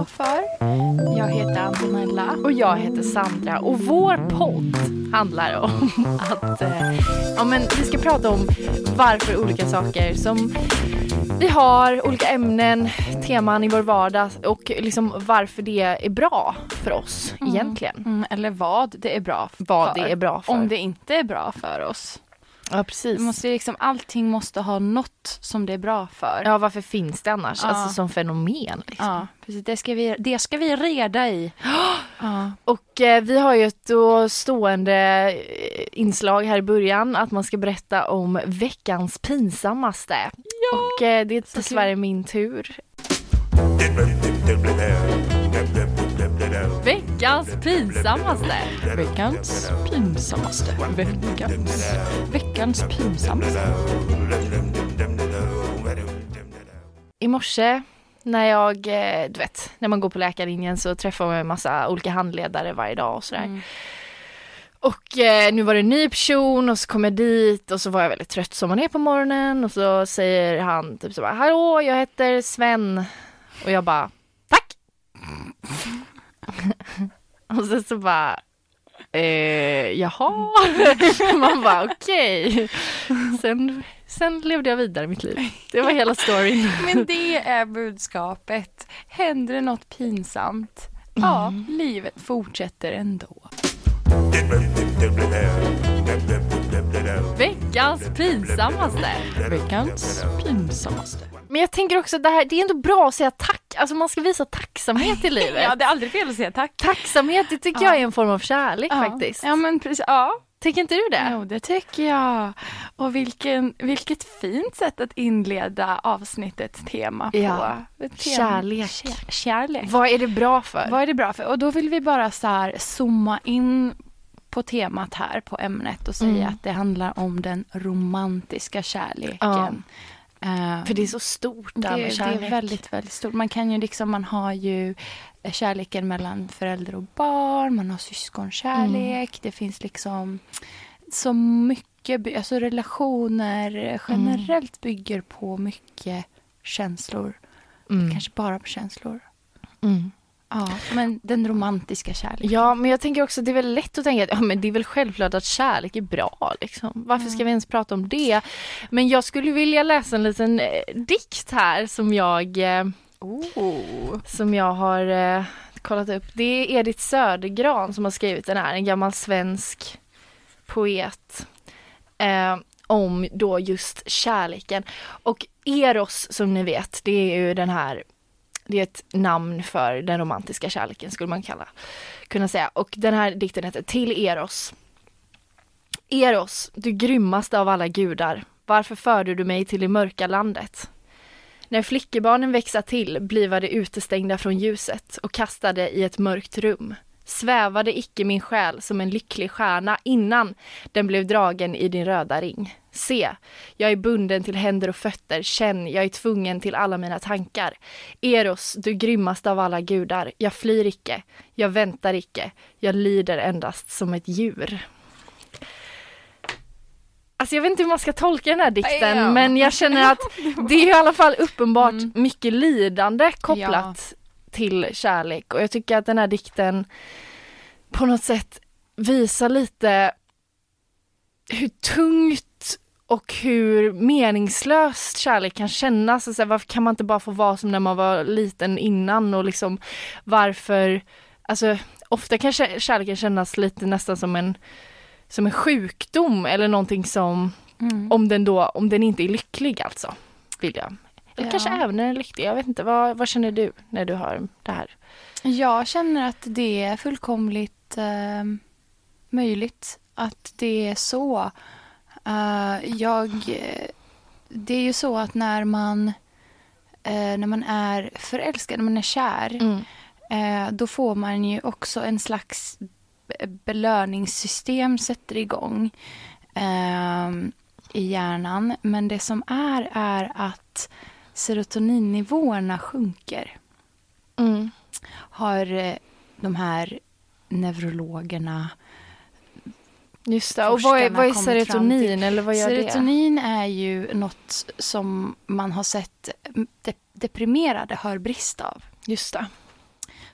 Bra för? Jag heter Antonella. Och jag heter Sandra och vår podd handlar om att eh, ja, men vi ska prata om varför olika saker som vi har, olika ämnen, teman i vår vardag och liksom varför det är bra för oss Mm. egentligen. Mm, eller vad det är bra för. Vad det är bra för. Om det inte är bra för oss. Ja precis. Det måste liksom, allting måste ha något som det är bra för. Ja varför finns det annars? Ja. Alltså som fenomen. Liksom. Ja, precis. Det ska vi, det ska vi reda i. Ja. Och eh, vi har ju ett då stående eh, inslag här i början att man ska berätta om veckans pinsammaste. Och eh, det är dessvärre min tur. Veckans pinsammaste. Veckans pinsammaste. Veckans, veckans pinsammaste. I morse när jag, eh, du vet, när man går på läkarlinjen så träffar man en massa olika handledare varje dag och sådär. Mm. Och eh, nu var det en ny person och så kom jag dit och så var jag väldigt trött som man är på morgonen och så säger han typ så bara Hallå, jag heter Sven. Och jag bara Tack! och sen så bara eh, Jaha? man bara okej. Sen, sen levde jag vidare i mitt liv. Det var hela storyn. Men det är budskapet. Händer det något pinsamt, ja, Mm. livet fortsätter ändå. Veckans pinsammaste. Veckans pinsammaste. Men jag tänker också att det här, det är ändå bra att säga tack. Alltså man ska visa tacksamhet i livet. Ja, det är aldrig fel att säga tack. Tacksamhet, det tycker Ja. jag är en form av kärlek Ja. faktiskt. Ja, men precis. Ja, Tycker inte du det? Jo, det tycker jag. Och vilken, vilket fint sätt att inleda avsnittets tema på. Ja. Tema- Kärlek. Kär, kärlek. Vad är det bra för? Vad är det bra för? Och då vill vi bara så här zooma in på temat här, på ämnet och säga Mm. att det handlar om den romantiska kärleken. Eh, För det är så stort det, med det kärlek. är väldigt, väldigt stort. Man kan ju liksom, man har ju eh, kärleken mellan förälder och barn, man har syskonkärlek, det finns liksom så mycket, alltså relationer generellt bygger på mycket känslor. Mm. Kanske bara på känslor. Mm. Ja, men den romantiska kärleken. Ja, men jag tänker också att det är väl lätt att tänka att ja, men det är väl självklart att kärlek är bra. Liksom. Varför ska vi ens prata om det? Men jag skulle vilja läsa en liten eh, dikt här som jag, eh, Oh. som jag har eh, kollat upp. Det är Edith Södergran som har skrivit den här, en gammal svensk poet. Eh, om då just kärleken. Och Eros som ni vet, det är ju den här det är ett namn för den romantiska kärleken skulle man kalla, kunna säga. Och den här dikten heter Till Eros. Eros, du grymmaste av alla gudar, varför förde du mig till det mörka landet? När flickebarnen växa till bliva de utestängda från ljuset och kastade i ett mörkt rum. Svävade icke min själ som en lycklig stjärna innan den blev dragen i din röda ring. Se, jag är bunden till händer och fötter, känn, jag är tvungen till alla mina tankar. Eros, du grymmaste av alla gudar, jag flyr icke, jag väntar icke, jag lider endast som ett djur. Alltså jag vet inte hur man ska tolka den här dikten men jag känner att det är i alla fall uppenbart Mm. mycket lidande kopplat till kärlek och jag tycker att den här dikten på något sätt visar lite hur tungt och hur meningslöst kärlek kan kännas. Och så här, varför kan man inte bara få vara som när man var liten innan och liksom varför, alltså ofta kan kä- kärleken kännas lite nästan som en som en sjukdom eller någonting som, Mm. om den då, om den inte är lycklig alltså, vill jag. Eller Ja. kanske även när den är lycklig, jag vet inte, vad, vad känner du när du hör det här? Jag känner att det är fullkomligt eh, möjligt att det är så. Eh, jag, det är ju så att när man, eh, när man är förälskad, när man är kär, Mm. eh, då får man ju också en slags be- belöningssystem sätter igång i hjärnan. Men det som är, är att serotoninnivåerna sjunker. Mm. Har eh, de här neurologerna Just det. Och vad är, vad är serotonin eller vad gör Serotonin är ju något som man har sett de deprimerade har brist av. det? Just det.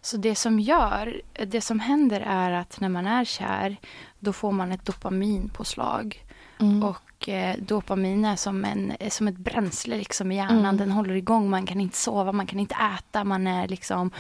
Så det som gör, det som händer är att när man är kär, då får man ett dopaminpåslag. Mm. Och eh, dopamin är som, en, är som ett bränsle liksom i hjärnan. Mm. Den håller igång, man kan inte sova, man kan inte äta, man är liksom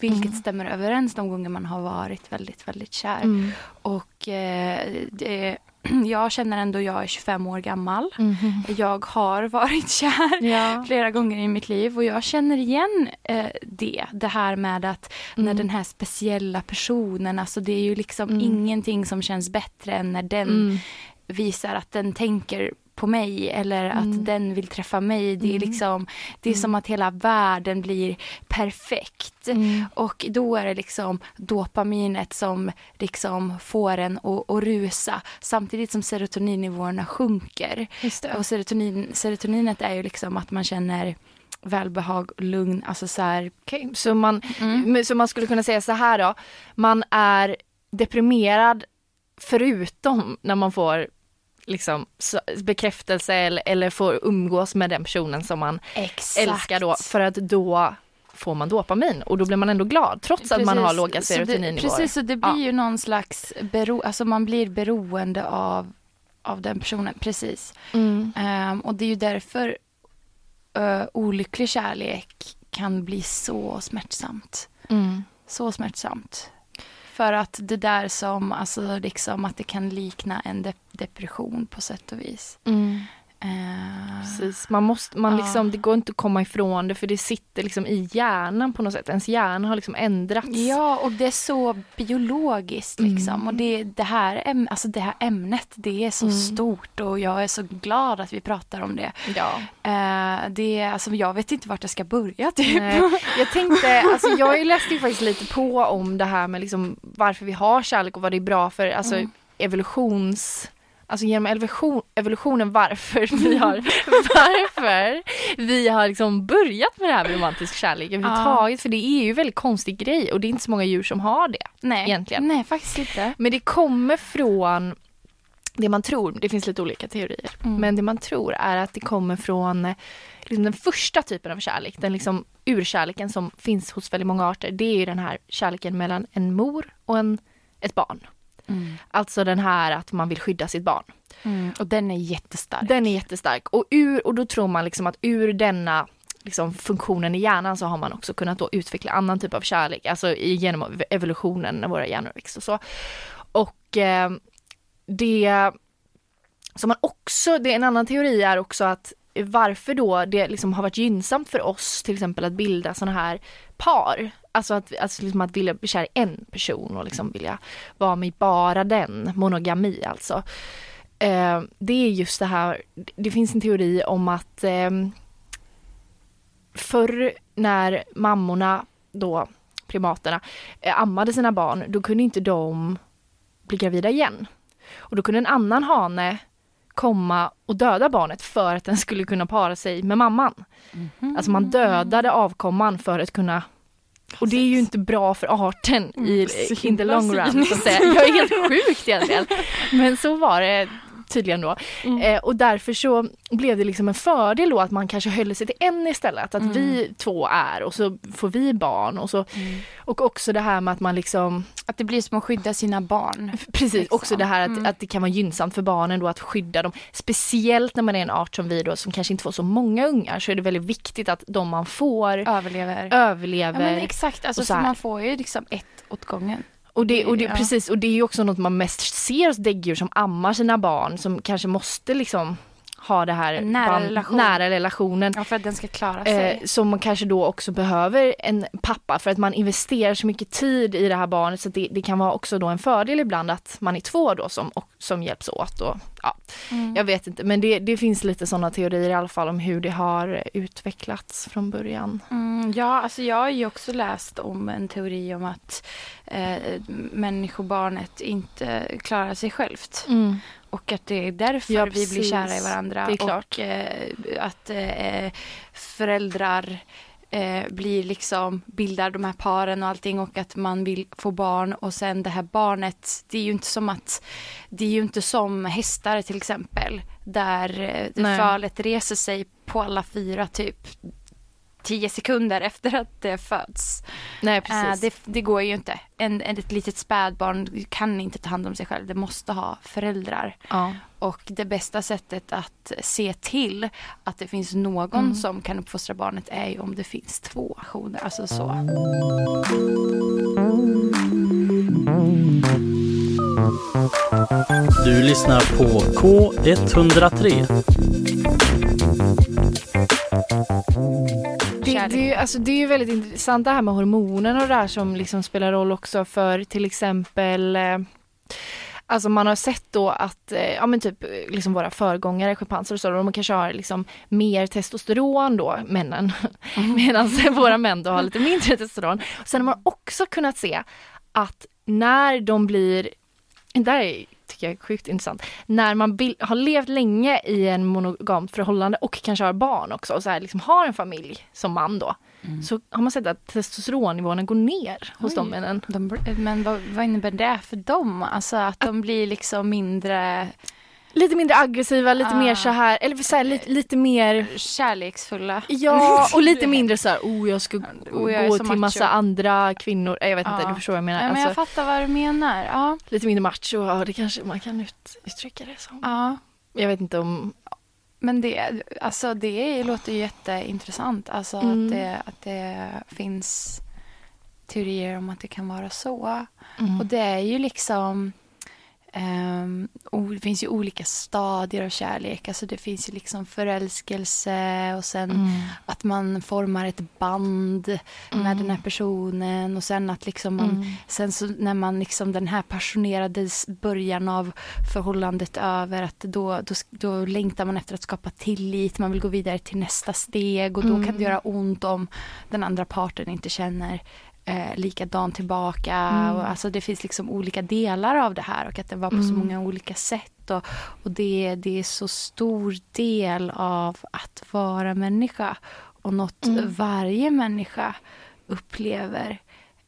vilket Mm. stämmer överens de gånger man har varit väldigt, väldigt kär. Mm. Och eh, det, jag känner ändå, jag är 25 år gammal. Mhm. Jag har varit kär Ja. flera gånger i mitt liv och jag känner igen eh, det. Det här med att när Mm. den här speciella personen, alltså det är ju liksom Mm. ingenting som känns bättre än när den Mm. Visar att den tänker på mig eller att Mm. den vill träffa mig. Det är Mm. liksom, det är som att hela världen blir perfekt. Mm. Och då är det liksom dopaminet som liksom får en att, att rusa samtidigt som serotoninnivåerna sjunker. Och serotonin, serotoninet är ju liksom att man känner välbehag, lugn, alltså så här. Okej, så, man, Mm. så man skulle kunna säga så här då. Man är deprimerad förutom när man får liksom bekräftelse eller, eller får umgås med den personen som man Exakt. älskar då. För att då får man dopamin och då blir man ändå glad trots att man har Precis. låga serotoninnivåer. Precis, så det blir Ja. ju någon slags bero, alltså man blir beroende av, av den personen. Precis. Mm. Ehm, och det är ju därför uh, olycklig kärlek kan bli så smärtsamt. Mm. Så smärtsamt. För att det där som, alltså liksom att det kan likna en de- depression på sätt och vis. Mm. Ehm, Precis. Man måste, man Ja. liksom, det går inte att komma ifrån det för det sitter liksom i hjärnan på något sätt. Ens hjärna har liksom ändrats. Ja, och det är så biologiskt liksom. Mm. Och det, det, här, alltså det här ämnet, det är så Mm. stort och jag är så glad att vi pratar om det. ja. Eh, det alltså, jag vet inte vart jag ska börja typ. Nej, jag tänkte, alltså jag läste ju faktiskt lite på om det här med liksom varför vi har kärlek och vad det är bra för, alltså Mm. evolutions Alltså genom evolution, evolutionen varför vi har, varför vi har liksom börjat med det här med romantisk kärlek överhuvudtaget. För det är ju en väldigt konstig grej och det är inte så många djur som har det. Nej, Egentligen. Nej, faktiskt inte. Men det kommer från det man tror, det finns lite olika teorier, Mm. men det man tror är att det kommer från eh, liksom den första typen av kärlek, den liksom urkärleken som finns hos väldigt många arter. Det är ju den här kärleken mellan en mor och en, ett barn. Mm. Alltså den här att man vill skydda sitt barn. Mm. Och den är jättestark. Den är jättestark och, ur, och då tror man liksom att ur denna liksom funktionen i hjärnan så har man också kunnat då utveckla annan typ av kärlek, alltså genom evolutionen när våra hjärnor växer och så. Och eh, det som man också, det är en annan teori är också att varför då det liksom har varit gynnsamt för oss till exempel att bilda sådana här par. Alltså att, alltså liksom att vilja bli kär i en person och liksom vilja vara med bara den, monogami alltså. Eh, det är just det här, det finns en teori om att eh, förr när mammorna då, primaterna, eh, ammade sina barn, då kunde inte de bli gravida igen. Och då kunde en annan hane komma och döda barnet för att den skulle kunna para sig med mamman. Mhm. Alltså man dödade avkomman för att kunna och det är ju inte bra för arten i, Mm, in the long run. Så att säga. Jag är helt sjukt egentligen. Men så var det tydligen då. Mm. Eh, och därför så blev det liksom en fördel då att man kanske höll sig till en istället. Att Mm. vi två är och så får vi barn. Och, så, Mm. och också det här med att man liksom Att det blir som att skydda sina barn. Precis, Liksom. också det här att, Mm. att det kan vara gynnsamt för barnen då att skydda dem. Speciellt när man är en art som vi då som kanske inte får så många ungar så är det väldigt viktigt att de man får Överlever. överlever. Ja men exakt, alltså, så man får ju liksom ett åt gången. Och det, och det, Ja. precis, och det är ju också något man mest ser hos däggdjur som ammar sina barn som kanske måste liksom ha det här nära band- relation. nära relationen. Ja, för att den ska klara sig. Eh, som man kanske då också behöver en pappa för att man investerar så mycket tid i det här barnet så det, det kan vara också då en fördel ibland att man är två då som, och, som hjälps åt. Och, ja, Mm. Jag vet inte men det, det finns lite sådana teorier i alla fall om hur det har utvecklats från början. Mm, ja, alltså jag har ju också läst om en teori om att eh, människobarnet inte klarar sig självt. Och att det är därför Ja, vi blir kära i varandra. Och eh, att eh, föräldrar eh, blir liksom, bildar de här paren och allting och att man vill få barn och sen det här barnet, det är ju inte som att, det är ju inte som hästar till exempel, där eh, fölet reser sig på alla fyra typ tio sekunder efter att det föds. Nej Eh, precis. det, det går ju inte. En, en, ett litet spädbarn kan inte ta hand om sig själv, det måste ha föräldrar. ja. Och det bästa sättet att se till att det finns någon Mm. som kan uppfostra barnet är ju om det finns två aktioner. Alltså så. Du lyssnar på K103. Det, det, är ju- alltså, det är ju väldigt intressant det här med hormonerna och det här som liksom spelar roll också för till exempel eh, Alltså man har sett då att, eh, ja men typ eh, liksom våra föregångare, schimpanser och så, de kanske har liksom mer testosteron då, männen. Medan våra män då har lite mindre testosteron. Sen har man också kunnat se att när de blir, det där är, tycker jag är sjukt intressant, när man har levt länge i en monogamt förhållande och kanske har barn också och så här, liksom har en familj som man då, så har man sett att testosteronnivåerna går ner hos Oj. de männen. De, men vad, vad innebär det för dem? Alltså att de blir liksom mindre Lite mindre aggressiva, lite Ah. mer så här, eller så här, lite, lite mer kärleksfulla. Ja, och lite mindre så här, oh jag ska Oh, jag gå till massa macho. andra kvinnor. Nej, Jag vet inte, Ja. du förstår vad jag menar. Ja, men jag alltså, fattar vad du menar. Ja. lite mindre macho, ja det kanske man kan ut, uttrycka det som. ja. Jag vet inte om, Men det, alltså det låter ju jätteintressant. Alltså Mm. att, det, att det finns teorier om att det kan vara så. Mm. Och det är ju liksom o- det finns ju olika stadier av kärlek. Alltså det finns ju liksom förälskelse och sen Mm. att man formar ett band med Mm. den här personen och sen att liksom man Mm. Sen så när man liksom den här passionerade början av förhållandet över att då, då, då längtar man efter att skapa tillit, man vill gå vidare till nästa steg och då Mm. kan det göra ont om den andra parten inte känner eh, likadant tillbaka. Mm. Och, alltså det finns liksom olika delar av det här och att det var på så Mm. många olika sätt. Och, och det, det är så stor del av att vara människa och något Mm. varje människa upplever.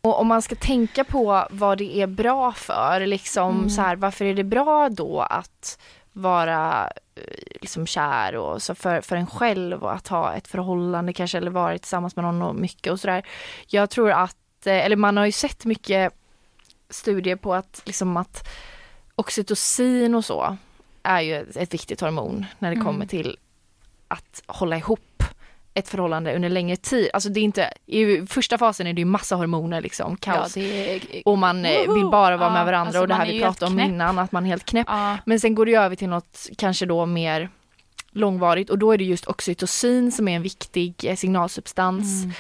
Och om man ska tänka på vad det är bra för, liksom Mm. så här, varför är det bra då att vara eh, liksom kär och så för, för en själv och att ha ett förhållande kanske eller vara tillsammans med någon och mycket och sådär. Jag tror att, eh, eller man har ju sett mycket studier på att liksom att oxytocin och så är ju ett, viktigt hormon när det Mm. kommer till att hålla ihop ett förhållande under längre tid. Alltså det är inte, i första fasen är det ju massa hormoner liksom, kaos. det är, och man eh, vill bara vara Ja, med varandra alltså och det här är vi pratade om knäpp. innan, att man är helt knäpp. ja, Men sen går det över till något kanske då mer långvarigt och då är det just oxytocin som är en viktig eh, signalsubstans. Mm.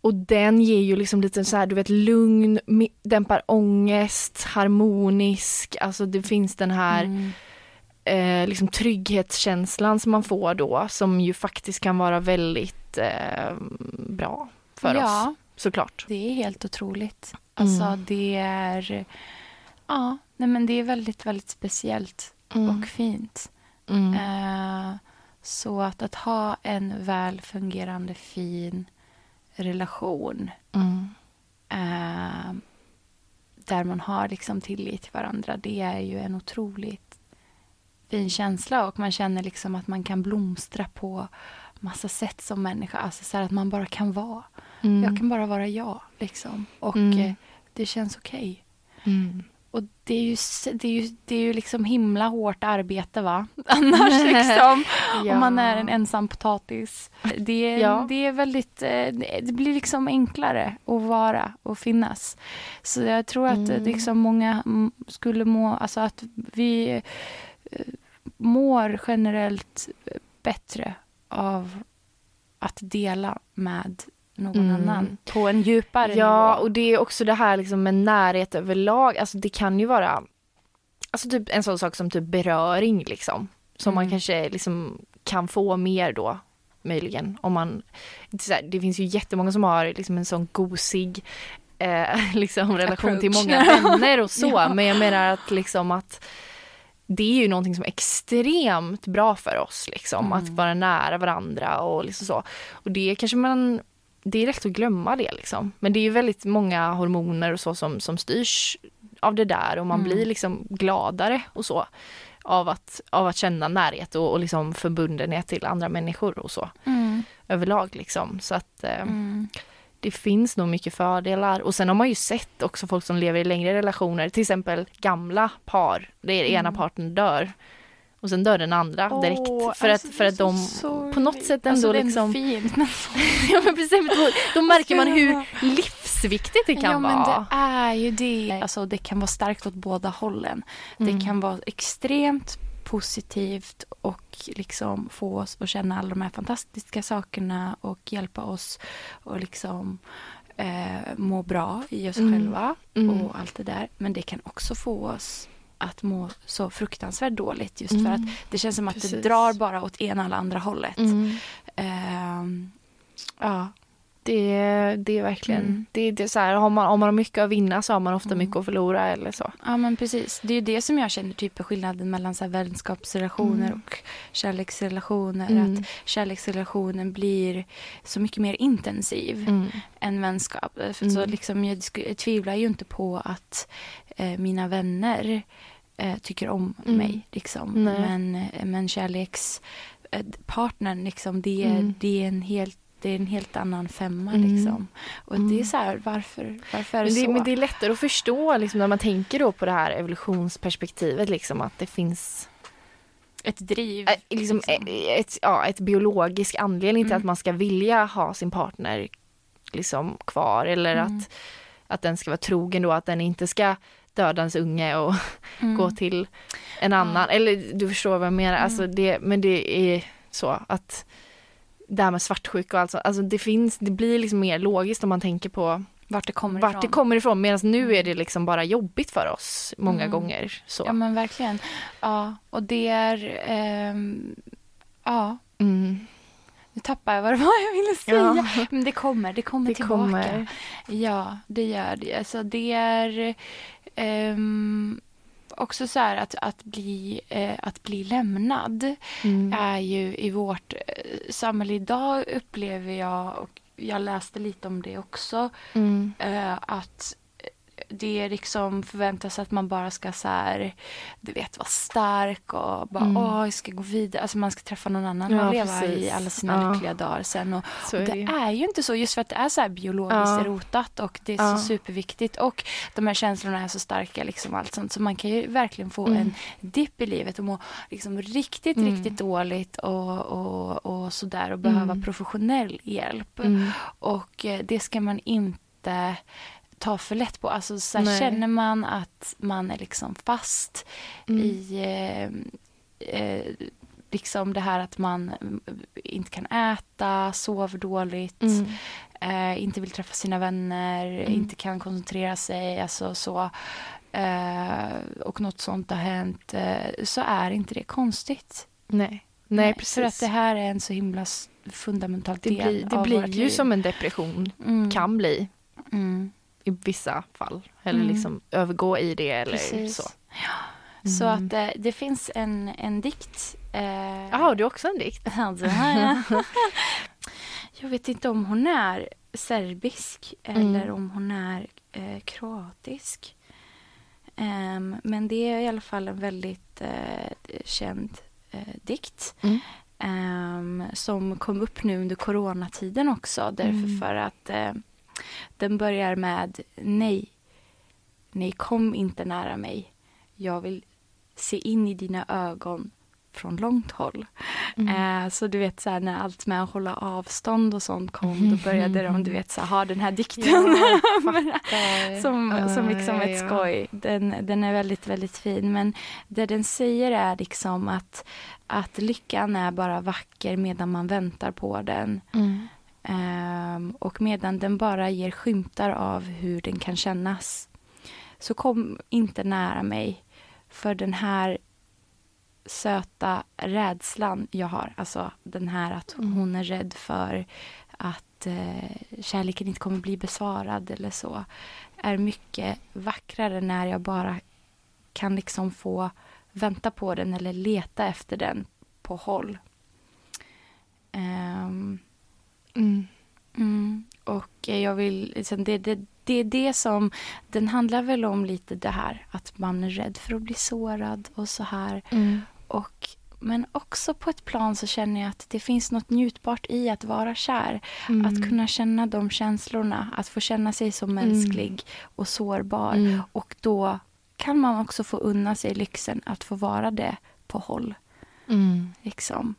Och den ger ju liksom lite så här, du vet lugn, dämpar ångest, harmonisk, alltså det finns den här Mm. eh, liksom trygghetskänslan som man får då som ju faktiskt kan vara väldigt eh, bra för ja, oss såklart. det är helt otroligt. Alltså Mm. det är, ja, nej men det är väldigt, väldigt speciellt Mm. och fint. Mm. Eh, så att, att ha en väl fungerande fin relation Mm. eh, där man har liksom tillit till varandra, det är ju en otroligt fin känsla och man känner liksom att man kan blomstra på massa sätt som människa. Alltså så här att man bara kan vara. Mm. Jag kan bara vara jag liksom. Och Mm. eh, det känns okej. Mm. Och det är, ju, det, är ju, det är ju liksom himla hårt arbete va? Annars liksom. Ja. Om man är en ensam potatis. Det, är- Ja. det är väldigt, eh, det blir liksom enklare att vara och finnas. Så jag tror att Mm. mm. liksom många skulle må, alltså att vi eh, mår generellt bättre av att dela med någon Mm. annan på en djupare Ja, nivå. och det är också det här liksom med närhet överlag. Alltså det kan ju vara alltså typ en sån sak som typ beröring liksom. Som man Mm. kanske liksom kan få mer då möjligen. Om man, här, det finns ju jättemånga som har liksom en sån gosig eh, liksom relation till många vänner och så. Ja. Men jag menar att liksom att det är ju någonting som är extremt bra för oss liksom. Mm. Att vara nära varandra och liksom så. Och det kanske man det är lätt att glömma det liksom. Men det är ju väldigt många hormoner och så som, som styrs av det där och man Mm. blir liksom gladare och så. Av att, av att känna närhet och, och liksom förbundenhet till andra människor och så. Mm. Överlag liksom. Så att eh, Mm. det finns nog mycket fördelar. Och sen har man ju sett också folk som lever i längre relationer. Till exempel gamla par. Där ena Mm. parten dör. Och sen dör den andra direkt. Åh, för alltså, att, för att de sorgligt. på något sätt ändå alltså, det är liksom... fint, men ja men precis, då, då märker man hur livsviktigt det kan ja, men vara. det är ju det. Alltså, det kan vara starkt åt båda hållen. Mm. Det kan vara extremt positivt och liksom få oss att känna alla de här fantastiska sakerna och hjälpa oss att liksom eh, må bra i oss Mm. själva Mm. och allt det där. Men det kan också få oss att må så fruktansvärt dåligt just Mm. för att det känns som att det Precis. drar bara åt ena eller andra hållet. Mm. Ehm, ja. Det, det är verkligen, Mm. det, det är så här, har man, om man har mycket att vinna så har man ofta Mm. mycket att förlora eller så. Ja men precis. Det är det som jag känner typ är skillnaden mellan så här vänskapsrelationer Mm. och kärleksrelationer. Mm. Att kärleksrelationen blir så mycket mer intensiv Mm. än vänskap. För så Mm. liksom, jag, jag tvivlar ju inte på att eh, mina vänner eh, tycker om mig. Liksom. Men, eh, men kärlekspartnern, liksom, det, är, det, är en helt, det är en helt annan femma. Mm. Liksom. Och det är Mm. så här, varför, varför är det, Men det, så? men det är lättare att förstå liksom, när man tänker då på det här evolutionsperspektivet liksom att det finns Ett driv. äh, liksom, liksom. Ett, ja, ett biologisk anledning till Mm. att man ska vilja ha sin partner liksom kvar eller Mm. att, att den ska vara trogen då, att den inte ska döda ens unge och Mm. gå till en annan. Eller du förstår vad jag menar. Mm. Alltså det, men det är så att det här med svartsjuka och allt sånt, alltså det finns, det blir liksom mer logiskt om man tänker på Vart det kommer vart ifrån. det kommer ifrån. Medan nu är det liksom bara jobbigt för oss många Mm. gånger. Så. Ja men verkligen. Ja, och det är... ehm, ja, Mm. nu tappar jag vad det var jag ville säga. Ja. Men det kommer, det kommer Det tillbaka. kommer. Ja, det gör det. Alltså det är ehm, också så här att, att, bli, eh, att bli lämnad Mm. är ju i vårt eh, samhälle idag upplever jag och jag läste lite om det också Mm. eh, att det liksom förväntas att man bara ska så här, du vet, vara stark och bara Mm. åh, jag ska gå vidare. Alltså man ska träffa någon annan Ja, och leva precis. i alla sina Ja. lyckliga dagar sen. Och, och är det det är ju inte så, just för att det är så här biologiskt Ja. rotat och det är Ja. så superviktigt. Och de här känslorna är så starka, liksom allt sånt. Så man kan ju verkligen få Mm. en dipp i livet och må liksom riktigt, Mm. riktigt dåligt och, och, och sådär och behöva Mm. professionell hjälp. Mm. Och eh, det ska man inte ta för lätt på. Alltså så här, känner man att man är liksom fast Mm. i eh, eh, liksom det här att man mm, inte kan äta, sover dåligt, Mm. eh, inte vill träffa sina vänner, Mm. inte kan koncentrera sig, alltså så. Eh, och något sånt har hänt, eh, så är inte det konstigt. Nej. Nej, precis. För att det här är en så himla fundamental det del blir, det av blir vårt ju liv. som en depression, Mm. kan bli Mm. I vissa fall. Eller Mm. liksom övergå i det eller Precis. så. Så Mm. att eh, det finns en, en dikt. Eh, Jaha, har du också en dikt? Ja, det har jag. vet inte om hon är serbisk Mm. eller om hon är eh, kroatisk. Ehm, men det är i alla fall en väldigt eh, känd eh, dikt. Ehm, som kom upp nu under coronatiden också. Därför Mm. för att eh, den börjar med nej. Nej, kom inte nära mig. Jag vill se in i dina ögon från långt håll. Mm. Eh, så du vet så här, när allt med att hålla avstånd och sånt kom, då började de du vet så här, ha den här dikten. Ja, som, som liksom ett skoj. Den, den är väldigt, väldigt fin. Men det den säger är liksom att, att lyckan är bara vacker medan man väntar på den. Mm. Ehm, och medan den bara ger skymtar av hur den kan kännas. Så kom inte nära mig. För den här söta rädslan jag har. Alltså den här att Mm. hon är rädd för att eh, kärleken inte kommer bli besvarad eller så. Är mycket vackrare när jag bara kan liksom få vänta på den eller leta efter den på håll. Ehm, Mm. Mm. Och eh, jag vill, liksom, det, det, det är det som, den handlar väl om lite det här att man är rädd för att bli sårad och så här. Mm. Och, men också på ett plan så känner jag att det finns något njutbart i att vara kär. Mm. Att kunna känna de känslorna, att få känna sig som mänsklig och sårbar. Mm. Och då kan man också få unna sig lyxen att få vara det på håll. Mm. Liksom.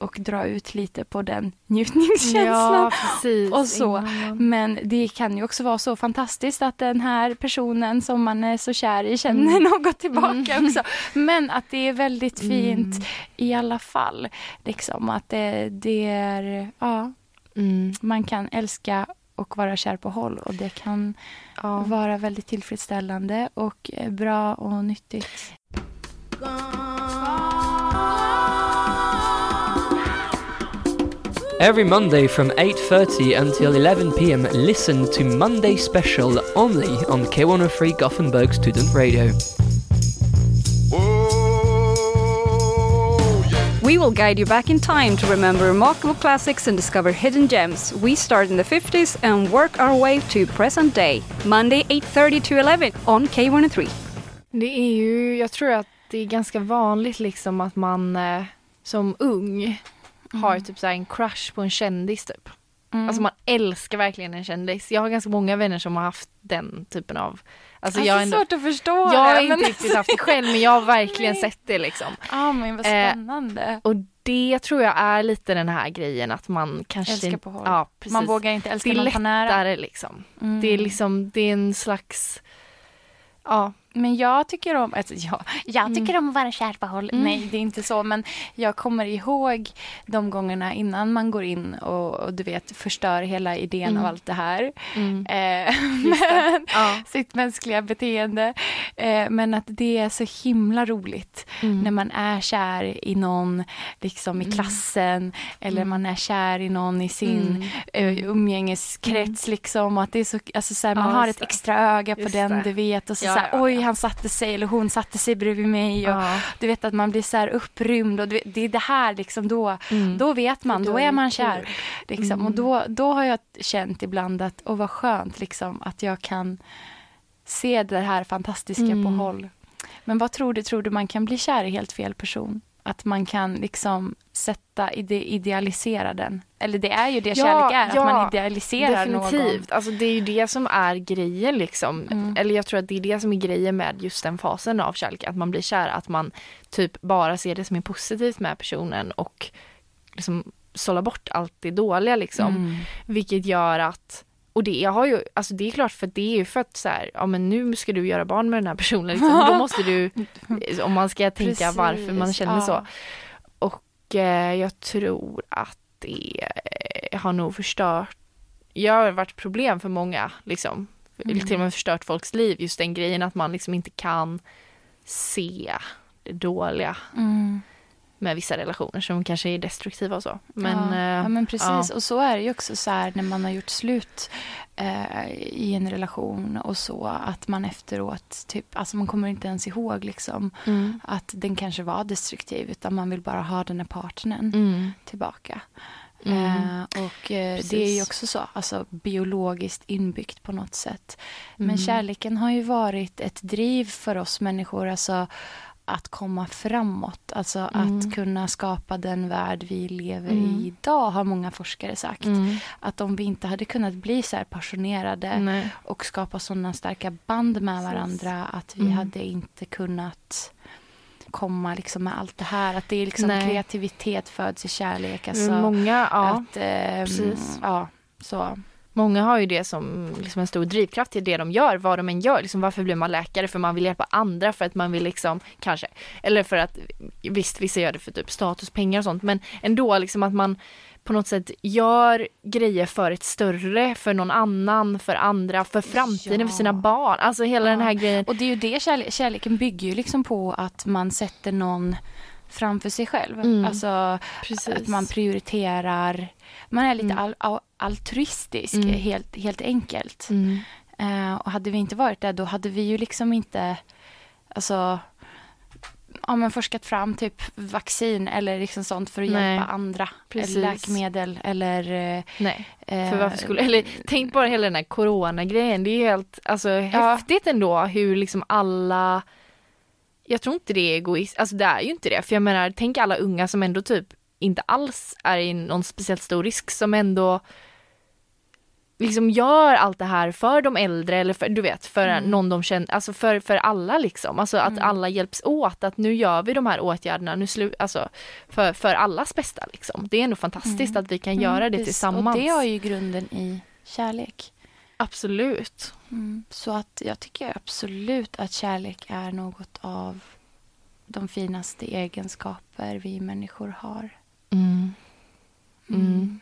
Och dra ut lite på den njutningskänslan. Ja, precis. Och så. Innan Men det kan ju också vara så fantastiskt att den här personen som man är så kär i känner Mm. något tillbaka också. Men att det är väldigt fint Mm. i alla fall. Liksom att det, det är, ja, Mm. man kan älska och vara kär på håll och det kan Ja. vara väldigt tillfredsställande och eh, bra och nyttigt. Every Monday from 8:30 until 11 p.m. listen to Monday Special only on K103 Gothenburg Student Radio. We will guide you back in time to remember remarkable classics and discover hidden gems. We start in the 50s and work our way to present day. Monday 8:30 to 11 on K103. Det är ju, jag tror att det är ganska vanligt liksom att man eh, som ung har typ så här en crush på en kändis typ. Mm. Alltså man älskar verkligen en kändis. Jag har ganska många vänner som har haft den typen av Alltså, Alltså, jag, ändå, svårt att förstå jag har det, inte men- riktigt haft det själv men jag har verkligen Nej. sett det liksom. Ja, men vad Eh, spännande. Och det tror jag är lite den här grejen att man kanske Älskar på håll. Ja, precis. Man vågar inte det älska är någon på nära. lättare liksom. Mm. Det är liksom, det är en slags Ja, Men jag tycker om, alltså jag, jag Mm. tycker om att vara kär på håll. Mm. Nej, det är inte så. Men jag kommer ihåg de gångerna innan man går in och, och du vet förstör hela idén Mm. av allt det här. mm. Eh, men, ja. sitt mänskliga beteende. Eh, men att det är så himla roligt Mm. när man är kär i någon liksom i Mm. klassen eller Mm. man är kär i någon i sin Mm. eh, umgängeskrets liksom. Att det är så, alltså så här, man Ja, har ett extra öga på Just den det. du vet och så, Ja, så här, ja, oj. Han satte sig eller hon satte sig bredvid mig och Ja. du vet att man blir så här upprymd och det är det här liksom då, Mm. då vet man, då är man kär. Liksom. Mm. Och då, då har jag känt ibland att, åh vad skönt liksom, att jag kan se det här fantastiska på Mm. håll. Men vad tror du, tror du man kan bli kär i helt fel person? Att man kan liksom sätta, ide, idealisera den? Eller det är ju det Ja, kärlek är, ja, att man idealiserar någon. Definitivt, alltså det är ju det som är grejen liksom. Mm. Eller jag tror att det är det som är grejen med just den fasen av kärlek, att man blir kär, att man typ bara ser det som är positivt med personen och liksom sålla bort allt det dåliga liksom. Mm. Vilket gör att och det jag har ju, alltså det är klart för det är ju för att så här, ja men nu ska du göra barn med den här personen liksom. Då måste du, om man ska tänka varför man Precis, känner ja. så. Och eh, jag tror att det eh, har nog förstört, jag har varit problem för många liksom. Mm. Till och med förstört folks liv, just den grejen att man liksom inte kan se det dåliga Mm. Med vissa relationer som kanske är destruktiva och så. Men, ja, eh, ja, men precis. ja. Och så är det ju också så här när man har gjort slut eh, i en relation och så att man efteråt, typ, alltså man kommer inte ens ihåg liksom Mm. att den kanske var destruktiv utan man vill bara ha den här partnern Mm. tillbaka. Mm. Eh, och eh, det är ju också så, alltså biologiskt inbyggt på något sätt. Men Mm. kärleken har ju varit ett driv för oss människor, alltså att komma framåt. Alltså Mm. att kunna skapa den värld vi lever Mm. i idag, har många forskare sagt. Mm. Att om vi inte hade kunnat bli så här passionerade Nej. och skapa sådana starka band med varandra att vi Mm. hade inte kunnat komma liksom med allt det här. Att det är liksom Nej. kreativitet föds i kärlek. Alltså, många, ja, att, ehm, precis. Ja, så. Många har ju det som liksom en stor drivkraft till det de gör, vad de än gör. Liksom, varför blir man läkare? För man vill hjälpa andra, för att man vill liksom, kanske, eller för att, visst vissa gör det för typ status, pengar och sånt, men ändå liksom att man på något sätt gör grejer för ett större, för någon annan, för andra, för framtiden, Ja. för sina barn. Alltså hela den här grejen. Och det är ju det kärle- kärleken bygger ju liksom på att man sätter någon framför sig själv. Mm. Alltså Precis. att man prioriterar, man är lite Mm. al- al- altruistisk Mm. helt, helt enkelt. Mm. Eh, och hade vi inte varit det då hade vi ju liksom inte, alltså ja, men forskat fram typ vaccin eller liksom sånt för att Nej. hjälpa andra. Precis. Eller läkemedel eller... eh, Nej. eh, För varför skulle, eller tänk bara hela den här coronagrejen, det är helt alltså, häftigt ändå hur liksom alla Jag tror inte det är egoism, alltså det är ju inte det, för jag menar tänk alla unga som ändå typ inte alls är i någon speciellt stor risk som ändå liksom gör allt det här för de äldre eller för, du vet, för Mm. någon de känner, alltså för, för alla liksom, alltså att Mm. alla hjälps åt, att nu gör vi de här åtgärderna, nu slu, alltså för, för allas bästa liksom. Det är ändå fantastiskt Mm. att vi kan mm, göra det tillsammans. Och det har ju grunden i kärlek. Absolut. Mm. Så att jag tycker absolut att kärlek är något av de finaste egenskaper vi människor har. Mm. Mm.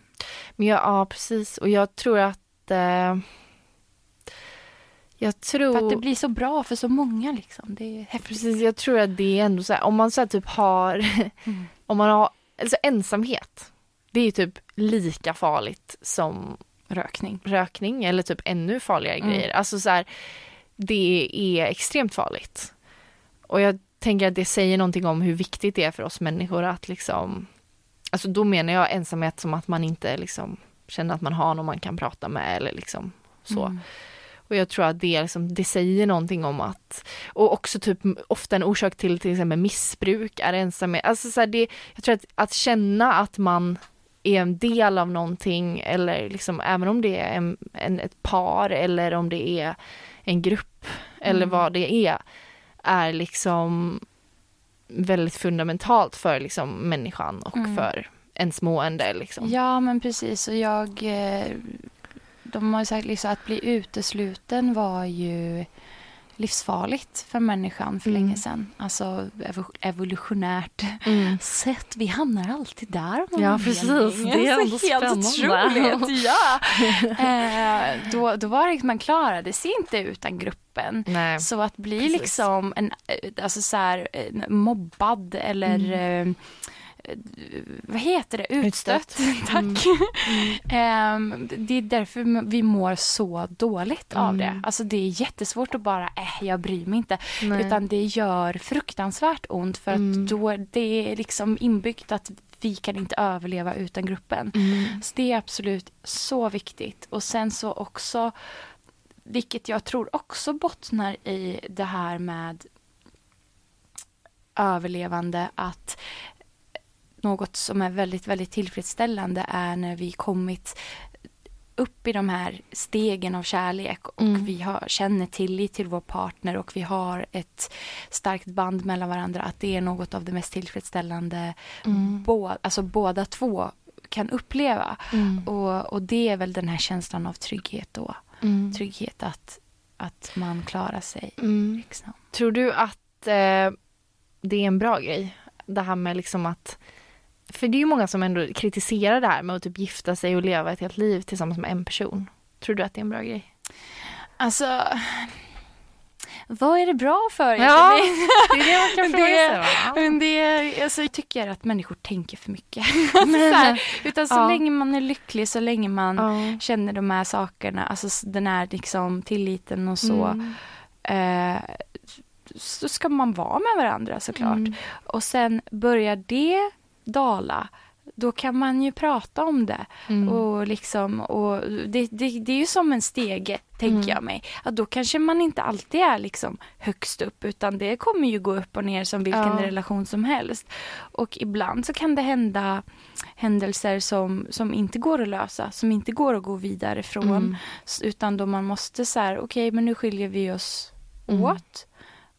Men jag, ja, precis. Och jag tror att... Eh, jag tror... För att det blir så bra för så många liksom. Det är häftigt. Precis, jag tror att det är ändå så här, om man så här typ har, Mm. om man har, alltså ensamhet, det är typ lika farligt som Rökning. rökning eller typ ännu farligare Mm. grejer. Alltså så här, det är extremt farligt. Och jag tänker att det säger någonting om hur viktigt det är för oss människor att liksom, alltså då menar jag ensamhet som att man inte liksom känner att man har någon man kan prata med eller liksom så. Mm. Och jag tror att det, är liksom, det säger någonting om att, och också typ ofta en orsak till till exempel missbruk är ensamhet. Alltså så här, det, jag tror att, att känna att man är en del av någonting eller liksom även om det är en, en, ett par eller om det är en grupp eller Mm. vad det är, är liksom väldigt fundamentalt för liksom människan och Mm. för ens mående liksom. Ja, men precis. Och jag... eh, De har ju sagt liksom att bli utesluten var ju livsfarligt för människan för Mm. länge sedan. Alltså evo- evolutionärt Mm. sett. Vi hamnar alltid där. Ja, precis. Det är ändå helt spännande. otroligt. Ja. eh, då, då var det man klarade sig inte utan gruppen. Nej. Så att bli Precis. liksom en, eh, alltså så här, mobbad eller Mm. eh, vad heter det? Utstött. Tack. Ehm, det är därför vi mår så dåligt av det. Mm. Alltså det är jättesvårt att bara, äh, jag bryr mig inte. Nej. Utan det gör fruktansvärt ont för Mm. att då det är liksom inbyggt att vi kan inte överleva utan gruppen. Mm. Så det är absolut så viktigt. Och sen så också, vilket jag tror också bottnar i det här med överlevande, att något som är väldigt, väldigt tillfredsställande är när vi kommit upp i de här stegen av kärlek och Mm. vi har, känner tillit till vår partner och vi har ett starkt band mellan varandra, att det är något av det mest tillfredsställande Mm. bå, alltså båda två kan uppleva. Mm. Och, och det är väl den här känslan av trygghet då. Mm. Trygghet att, att man klarar sig. Mm. Liksom. Tror du att eh, det är en bra grej? Det här med liksom att för det är ju många som ändå kritiserar det här med att typ gifta sig och leva ett helt liv tillsammans med en person. Tror du att det är en bra grej? Alltså, vad är det bra för? Ja, Det- är det man kan fråga sig? Men det alltså, jag tycker att människor tänker för mycket. så här, utan så Ja. länge man är lycklig, så länge man Ja. känner de här sakerna, alltså den här liksom tilliten och så, Mm. eh, så ska man vara med varandra såklart. Mm. Och sen börjar det dala, då kan man ju prata om det. Mm. Och liksom, och det, det, det är ju som en stege, tänker Mm. jag mig. Att då kanske man inte alltid är liksom högst upp, utan det kommer ju gå upp och ner som vilken Ja. relation som helst. Och ibland så kan det hända händelser som, som inte går att lösa, som inte går att gå vidare från. Mm. Utan då man måste så här, okej men nu skiljer vi oss Mm. åt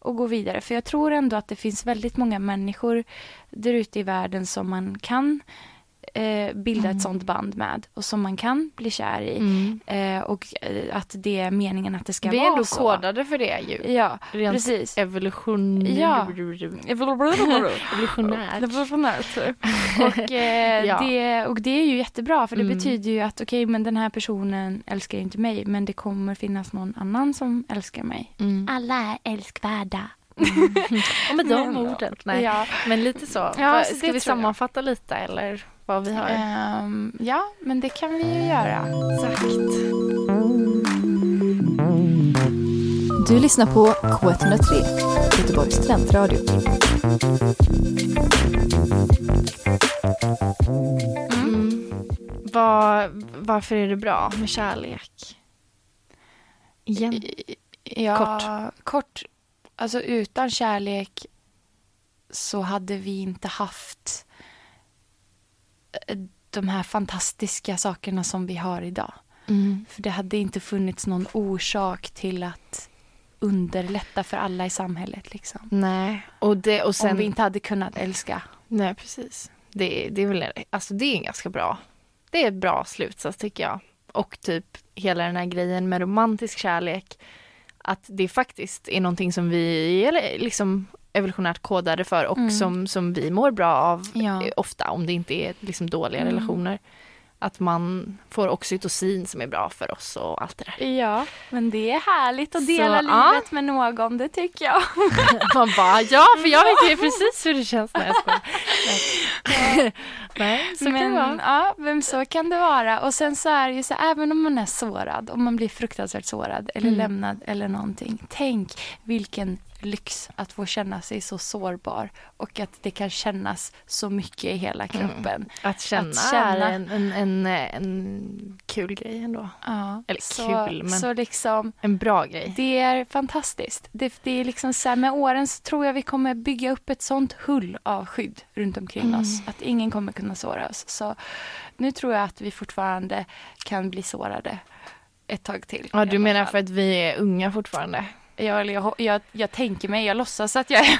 och gå vidare. För jag tror ändå att det finns väldigt många människor där ute i världen som man kan eh, bilda Mm. ett sånt band med och som man kan bli kär i. Mm. Eh, och eh, att det är meningen att det ska Vi är vara ändå så. kodade för det ju. Ja, Rent precis. evolution... Ja. Evolutionärt. Revolutionärt. Och, eh, Ja. det, och det är ju jättebra för det Mm. betyder ju att okej men den här personen älskar inte mig men det kommer finnas någon annan som älskar mig. Mm. Alla är älskvärda. Och med de orden. Nej. Ja, Men lite så. Ja, så Ska vi jag. sammanfatta lite eller vad vi har ehm, ja, men det kan vi ju göra. sagt? Du lyssnar på K103, Göteborgs studentradio. Mm. Var, varför är det bra med kärlek? Igen. Ja, Kort. kort. Alltså utan kärlek så hade vi inte haft de här fantastiska sakerna som vi har idag. Mm. För det hade inte funnits någon orsak till att underlätta för alla i samhället. Liksom. Nej, och, det, och sen... Om vi inte hade kunnat älska. Nej, precis. Det, det är väl alltså det är en ganska bra. Det är ett bra slutsats tycker jag. Och typ hela den här grejen med romantisk kärlek. Att det faktiskt är någonting som vi är liksom evolutionärt kodade för och Mm. som, som vi mår bra av Ja. ofta om det inte är liksom dåliga Mm. relationer. Att man får oxytocin som är bra för oss och allt det där. Ja, men det är härligt att Så, dela ja. livet med någon, det tycker jag. Man bara ja, för jag vet ju precis hur det känns när jag skojar. Nej. Nej, så kan men, det vara. Ja, men så kan det vara. Och sen så är det ju så, även om man är sårad, om man blir fruktansvärt sårad eller Mm. lämnad eller någonting. Tänk vilken lyx att få känna sig så sårbar och att det kan kännas så mycket i hela kroppen. Att känna, Att känna. är en, en, en, en kul grej ändå. Ja, Eller så, kul, men- Så liksom, En bra grej. det är fantastiskt. Det, det är liksom så här, med åren så tror jag vi kommer bygga upp ett sånt hull av skydd runt omkring Mm. oss. Att ingen kommer kunna såra oss. Så nu tror jag att vi fortfarande kan bli sårade ett tag till. Ja, du menar för att vi är unga fortfarande? Jag, eller jag, jag, jag tänker mig, jag låtsas att jag är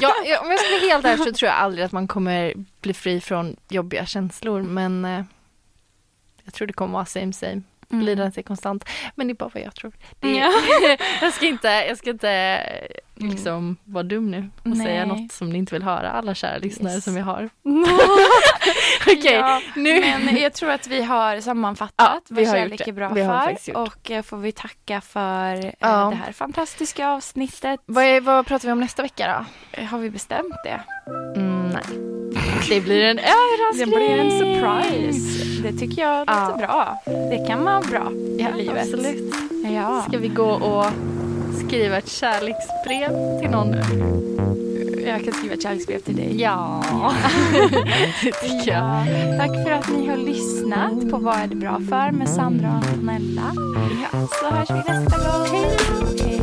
ja, ja, om jag ska vara helt ärlig så tror jag aldrig att man kommer bli fri från jobbiga känslor, men eh, jag tror det kommer vara same same. Mm. Lidandet är konstant. Men det är bara vad jag tror. Det är, Ja. jag ska inte, jag ska inte eh, liksom vara dum nu och Nej. säga något som ni inte vill höra, alla kära lyssnare som vi har. Okej, Ja, nu. Men jag tror att vi har sammanfattat Ja, vi vad har kärlek är bra Vi har för. Och eh, får vi tacka för eh, Ja. det här fantastiska avsnittet. Vad, är, vad pratar vi om nästa vecka då? Har vi bestämt det? Mm, nej. Det blir en överraskning. Surprise. Det tycker jag låter Ja. bra. Det kan vara bra i Ja, livet. absolut. Ja. Ska vi gå och skriva ett kärleksbrev till någon? Jag kan skriva ett kärleksbrev till dig. Ja. Ja. Tack för att ni har lyssnat på Vad är det bra för med Sandra och Antonella. Ja. Så hörs vi nästa gång. Hej! Hej.